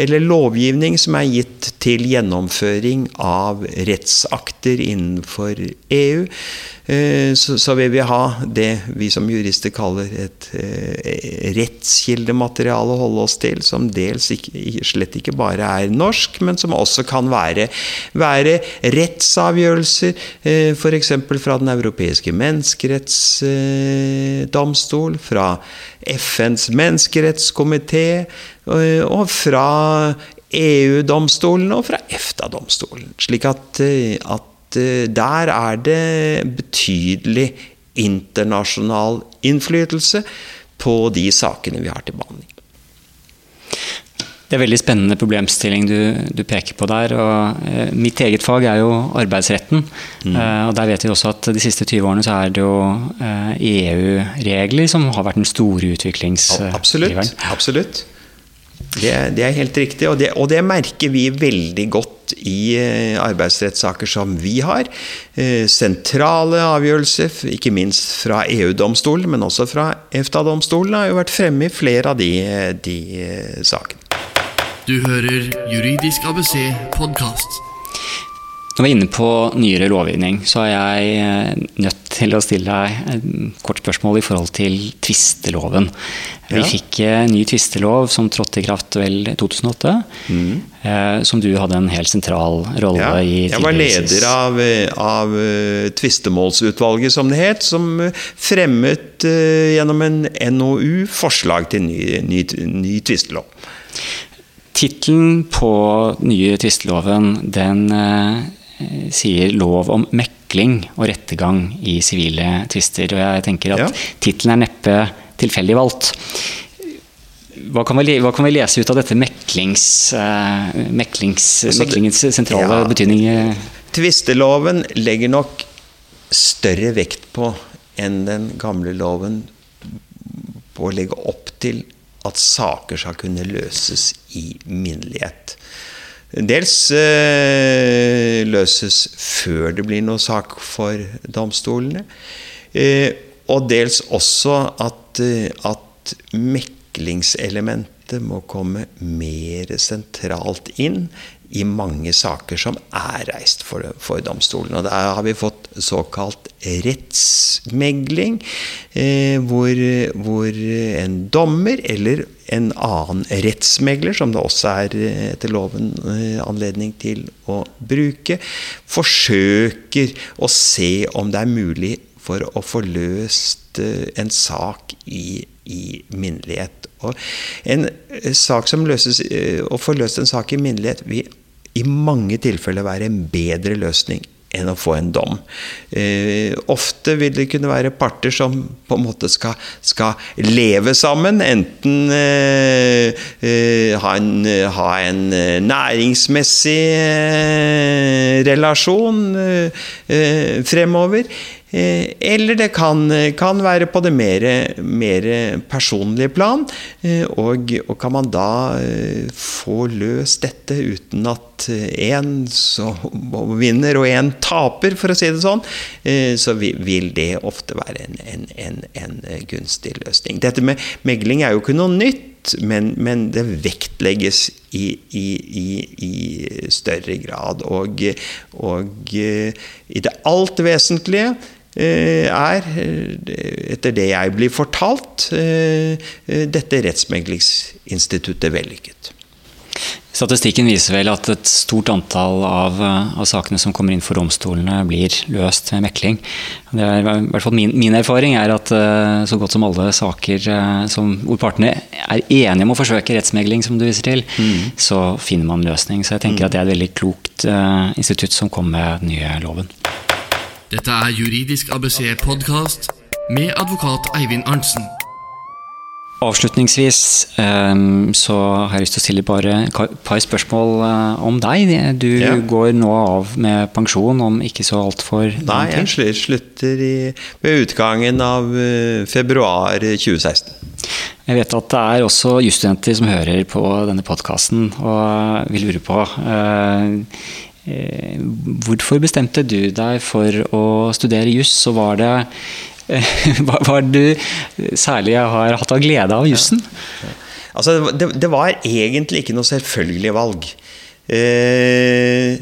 eller lovgivning som er gitt til gjennomføring av rettsakter innenfor EU, Eh, så, så, vil vi ha det vi som jurister kaller et eh, rettskildemateriale å holde oss til, som dels ikke, slett ikke bare er norsk, men som også kan være, være rettsavgjørelser, eh, f.eks. fra Den europeiske menneskerettsdomstol, fra FNs menneskerettskomité eh, og fra EU-domstolen og fra EFTA-domstolen. Slik at, eh, at Eh, der er det betydelig internasjonal innflytelse på de sakene vi har til behandling. Det er veldig spennende problemstilling du, du peker på der. og eh, Mitt eget fag er jo arbeidsretten. Mm. Eh, og Der vet vi også at de siste 20 årene så er det jo eh, EU-regler som har vært den store utviklingsdriveren. Absolutt. absolutt. Det, det, er helt riktig, og det, og det, merker vi veldig godt i eh, arbeidsrettssaker som vi har. Eh, sentrale avgjørelser, ikke minst fra EU-domstolen, men også fra EFTA-domstolen, har jo vært fremme i flere av de, de eh, sakene. Du hører Juridisk ABC podkast. Når vi er inne på nyere lovgivning, så er jeg nødt til å stille deg et kort spørsmål i forhold til tvisteloven. Ja. Vi fikk en ny tvistelov som trådte i kraft vel 2008. Mm. Eh, som du hadde en helt sentral rolle ja. i. Jeg var leder av, av eh, tvistemålsutvalget, som det het, som fremmet gjennom en NOU forslag til ny, ny, ny tvistelov. Tittelen på nye tvisteloven den uh, sier lov om mekling og rettergang i sivile tvister. Og jeg tenker at ja. tittelen er neppe tilfeldig valgt. Hva kan, vi, hva kan, vi, lese ut av dette meklings, uh, meklings, altså, meklingens sentrale ja, betydning? Tvisteloven legger nok større vekt på enn den gamle loven på å legge opp til at saker skal kunne løses i minnelighet. Dels eh, løses før det blir noe sak for domstolene. Eh, og dels også at, eh, at meklingselementet må komme mer sentralt inn i mange saker som er reist for, for domstolen. Og der har vi fått såkalt rettsmegling, eh, hvor, hvor, en dommer eller en annen rettsmegler, som det også er eh, etter loven eh, anledning til å bruke, forsøker å se om det er mulig for å få løst eh, en sak i, i minnelighet. Og en sak som løses, Å få løst en sak i minnelighet vil i mange tilfeller være en bedre løsning enn å få en dom. Eh, ofte vil det kunne være parter som på en måte skal, skal leve sammen. Enten eh, eh, ha, en, ha, en, næringsmessig eh, relasjon eh, fremover. Eh, eller det kan, kan, være på det mer, mer personlige plan. Eh, og, og, kan man da eh, få løst dette uten at én vinner og én taper, for å si det sånn, så vil det ofte være en, en, en, en gunstig løsning. Dette med megling er jo ikke noe nytt men, men, det vektlegges i, i, i, i større grad. Og, og, i det alt vesentlige Eh, er, eh, etter det jeg blir fortalt, eh, dette rettsmeglingsinstituttet vellykket. Statistikken viser vel at et stort antall av, av, sakene som kommer inn for domstolene, blir løst med mekling. Det er, i hvert fall min, min, erfaring er at så godt som alle saker som, hvor partene er enige om å forsøke rettsmegling, som du viser til, mm. så finner man løsning. Så jeg tenker mm. at det er et veldig klokt uh, institutt som kom med den nye loven. Dette er Juridisk ABC-podkast med advokat Eivind Arntzen. Avslutningsvis ehm, så har jeg lyst til å stille bare et par spørsmål eh, om deg. Du ja. går nå av med pensjon om ikke så altfor lang tid? Nei, jeg slutter i, ved utgangen av eh, februar 2016. Jeg vet at det er også jusstudenter som hører på denne podkasten og vil lure på eh, Hvorfor bestemte du deg for å studere juss, og var det eh, *laughs* var du særlig har hatt av glede av jussen? Ja. Altså, det, det, var egentlig ikke noe selvfølgelig valg. Eh,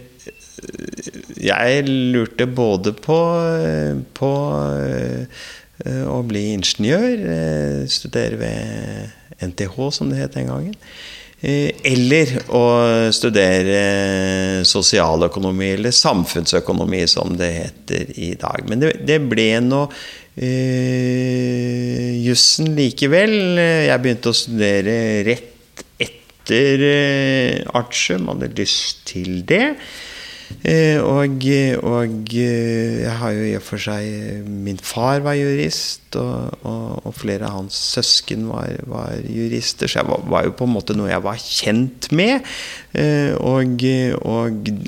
jeg lurte både på, på Eh, å bli ingeniør. Eh, studere ved NTH, som det het den gangen. Eh, eller å studere sosialøkonomi, eller samfunnsøkonomi, som det heter i dag. Men det, det ble nå uh, jussen likevel. Jeg begynte å studere rett etter uh, artium, hadde lyst til det. Eh, og, og, eh, jeg har jo i og for seg Min far var jurist, og, og, og flere av hans søsken var, var, jurister, så jeg var, var, jo på en måte noe jeg var kjent med. Eh, og,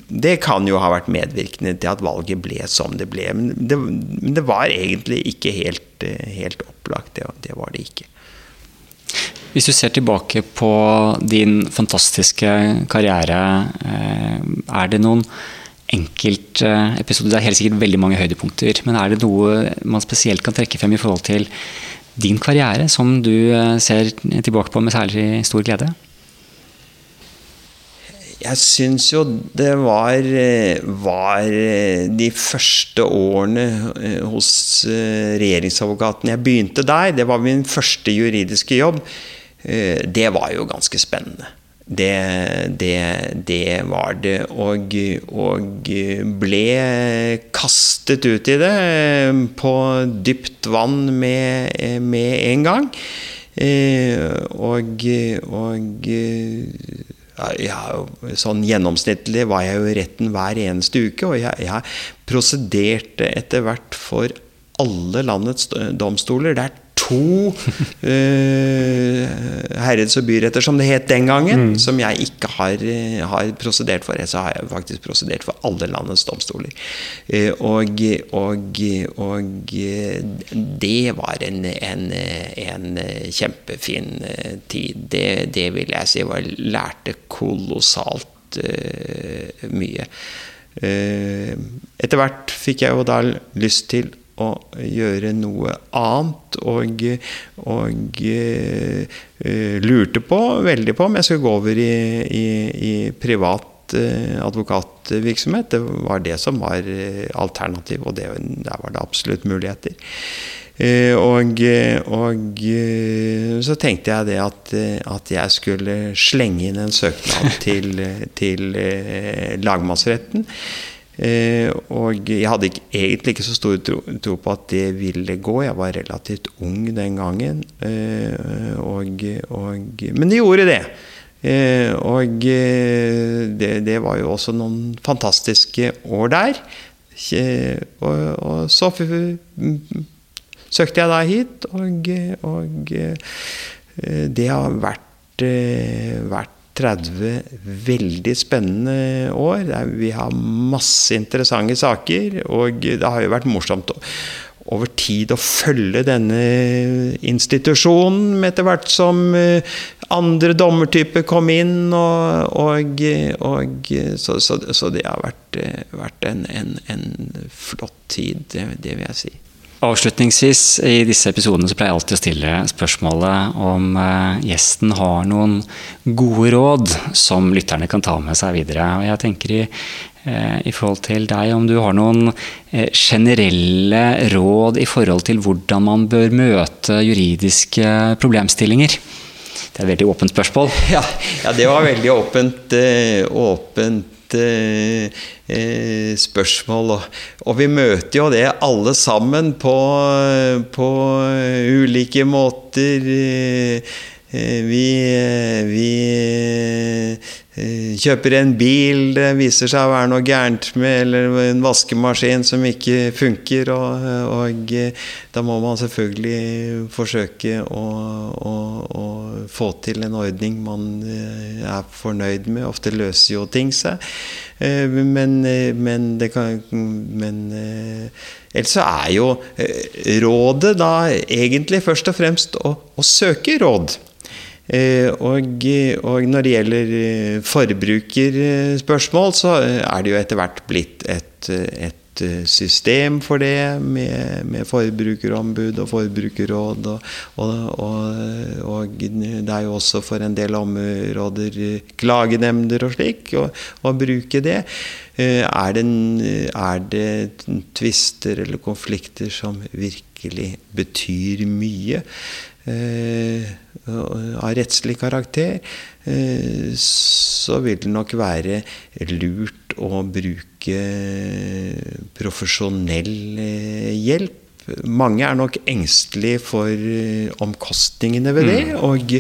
det kan jo ha vært medvirkende til at valget ble som det ble. Men det, men det var egentlig ikke helt, helt opplagt. Det, det var det ikke. Hvis du ser tilbake på din fantastiske karriere, er det noen enkeltepisoder. Det er helt sikkert veldig mange høydepunkter. Men er det noe man spesielt kan trekke frem i forhold til din karriere, som du eh, ser tilbake på med særlig stor glede? Jeg syns jo det var, eh, var, eh, de første årene hos regjeringsadvokaten Jeg begynte der. Det var min første juridiske jobb. Det var jo ganske spennende. Det, det, det, var det. Og, og, ble kastet ut i det på dypt vann med, med en gang. Eh, og, og ja, sånn gjennomsnittlig var jeg jo i retten hver eneste uke, og jeg, jeg prosederte etter hvert for alle landets domstoler. Det er to uh, herreds- og byretter, som det het den gangen, mm. som jeg ikke har, har, prosedert for. Så har jeg faktisk prosedert for alle landets domstoler. Uh, og, og, og, det var en, en, en kjempefin tid. Det, det, vil jeg si var Lærte kolossalt uh, mye. Etter hvert fikk jeg jo da lyst til å gjøre noe annet. Og, og uh, lurte på, veldig på, om jeg skulle gå over i, i, i privat uh, advokatvirksomhet. Det var det som var uh, alternativ, og det, der var det absolutt muligheter. Og, og, så tenkte jeg det at, at, jeg skulle slenge inn en søknad til, til lagmannsretten. Eh, og jeg hadde ikke, egentlig ikke så stor tro, tro, på at det ville gå. Jeg var relativt ung den gangen. Eh, og, og, men det gjorde det. Eh, og det, det, var jo også noen fantastiske år der. Og, og så søkte jeg da hit, og, og det har vært, vært 30 veldig spennende år. Vi har masse interessante saker, og det har jo vært morsomt over tid å følge denne institusjonen etter hvert som eh, andre dommertyper kom inn. Og, og, og så, så, så, det har vært, eh, vært en, en, en, flott tid, det, det vil jeg si. Avslutningsvis i disse episodene så pleier jeg alltid å stille spørsmålet om eh, gjesten har noen gode råd som lytterne kan ta med seg videre. Og jeg tenker i, eh, i forhold til deg om du har noen eh, generelle råd i forhold til hvordan man bør møte juridiske problemstillinger. Det er et veldig åpent spørsmål. *laughs* Ja, ja det var veldig åpent. åpent spørsmål. Og, vi møter jo det alle sammen på, på ulike måter. Eh, vi, vi eh, kjøper en bil det viser seg å være noe gærent med, eller en vaskemaskin som ikke funker, og, og da må man selvfølgelig forsøke å, å, å, få til en ordning man er fornøyd med. Ofte løser jo ting seg. Men, men det kan Men ellers så er jo rådet da egentlig først og fremst å, å søke råd. Eh, og, og, når det gjelder eh, forbrukerspørsmål, så er det jo etter hvert blitt et, et system for det, med, med forbrukerombud og forbrukerråd. Og, og, og, det er jo også for en del områder klagenemnder og slik, å bruke det. Eh, er det, er det tvister eller konflikter som virkelig betyr mye? Eh, av rettslig karakter, eh, så vil det nok være lurt å bruke profesjonell eh, hjelp mange er nok engstelige for eh, omkostningene ved det. Mm. Og,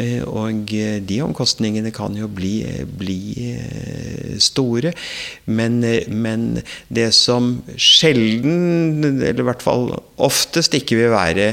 eh, og, de omkostningene kan jo bli, bli eh, store. Men, men, det som sjelden, eller i hvert fall oftest ikke vil være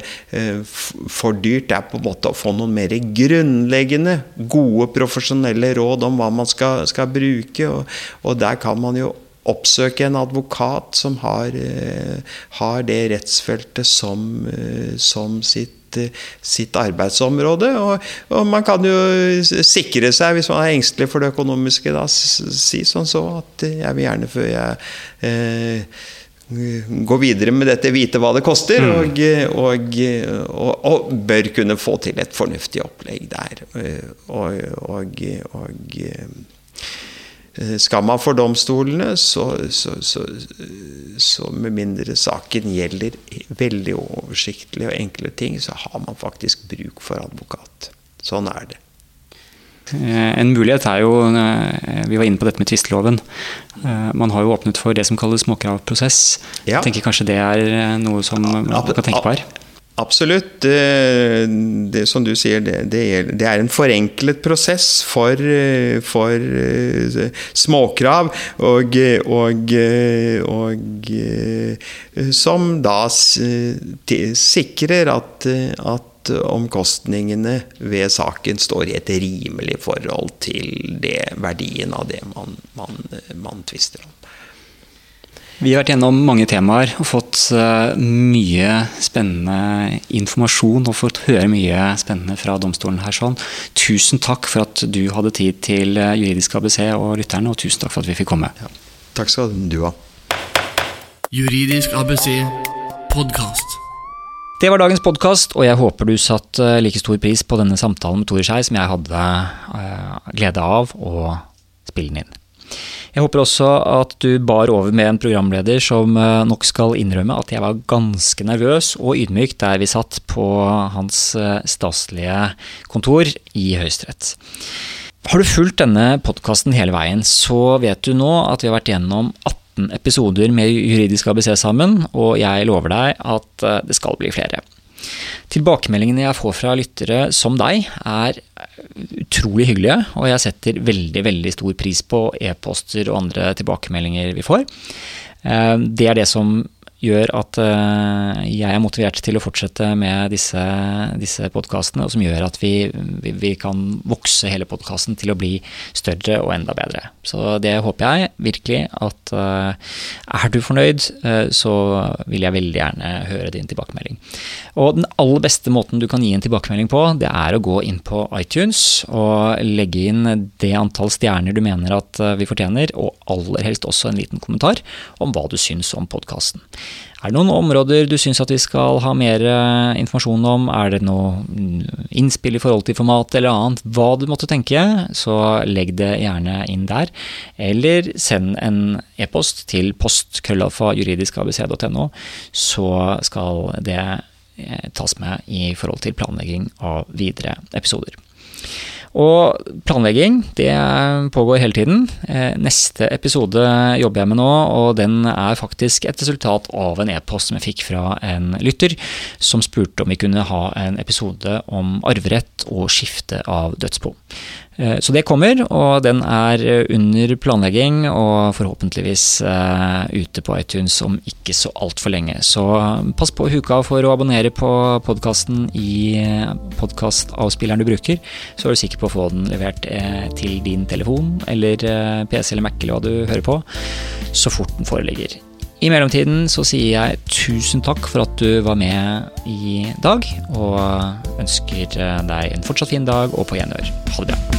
for dyrt, er på en måte å få noen mer grunnleggende, gode profesjonelle råd om hva man skal, skal bruke. Og, og der kan man jo oppsøke en advokat som har, eh, har det rettsfeltet som, eh, som sitt, eh, sitt arbeidsområde. Og, og, man kan jo sikre seg, hvis man er engstelig for det økonomiske, da, si sånn så at jeg vil gjerne før jeg eh, gå videre med dette, vite hva det koster, mm. og, og, og, og, bør kunne få til et fornuftig opplegg der. og Eh, skal man for domstolene, så, så, så, så, med mindre saken gjelder veldig oversiktlige og enkle ting, så har man faktisk bruk for advokat. Sånn er det. Eh, en mulighet er jo eh, Vi var inne på dette med tvisteloven. Man har jo åpnet for det som kalles småkravprosess. Ja. Jeg tenker kanskje det er noe som man kan tenke på her? Absolutt. Det, det, som du sier, det, det, er en forenklet prosess for, for eh, småkrav, og, og, og, som da sikrer at, at omkostningene ved saken står i et rimelig forhold til verdien av det man, man, man tvister om. Vi har vært gjennom mange temaer og fått eh, mye spennende informasjon og fått høre mye spennende fra domstolen her. sånn. Tusen takk for at du hadde tid til eh, Juridisk ABC og lytterne, og tusen takk for at vi fikk komme. Ja. Takk skal du ha. Juridisk ABC podkast. Det var dagens podkast, og jeg håper du satte eh, like stor pris på denne samtalen med Tore Skei som jeg hadde glede av å spille den inn. Jeg håper også at du bar over med en programleder som eh, nok skal innrømme at jeg var ganske nervøs og ydmyk der vi satt på hans eh, staselige kontor i Høyesterett. Har du fulgt denne podkasten hele veien, så vet du nå at vi har vært gjennom 18 episoder med Juridisk ABC sammen, og jeg lover deg at eh, det skal bli flere. Tilbakemeldingene jeg får fra lyttere som deg, er utrolig hyggelige, og jeg setter veldig, veldig stor pris på e-poster og andre tilbakemeldinger vi får. Eh, det er det som gjør at eh, jeg er motivert til å fortsette med disse, disse podkastene, og som gjør at vi, vi, vi kan vokse hele podkasten til å bli større og enda bedre. Så det håper jeg virkelig at uh, er du fornøyd, uh, så vil jeg veldig gjerne høre din tilbakemelding. Og den aller beste måten du kan gi en tilbakemelding på, det er å gå inn på iTunes og legge inn det antall stjerner du mener at vi fortjener, og aller helst også en liten kommentar om hva du syns om podkasten. Er det noen områder du syns vi skal ha mer eh, informasjon om? Er det noe mm, innspill i forhold til format eller annet? Hva du måtte tenke, så legg det gjerne inn der. Eller send en e-post til postkrøllalfa.juridiskabc.no, så skal det eh, tas med i forhold til planlegging av videre episoder. Og planlegging det pågår hele tiden. Eh, neste episode jobber jeg med nå, og den er faktisk et resultat av en e-post som jeg fikk fra en lytter, som spurte om vi kunne ha en episode om arverett og skifte av dødsbo. Eh, så det kommer, og den er under planlegging og forhåpentligvis ute på iTunes om ikke så altfor lenge. Så pass på huka for å abonnere på podkasten i podkastavspilleren du bruker, så er du sikker på å få den levert til din telefon eller PC eller Mac eller hva du hører på, så fort den foreligger. I mellomtiden så sier jeg tusen takk for at du var med i dag, og ønsker deg en fortsatt fin dag og på gjenhør. Ha det bra.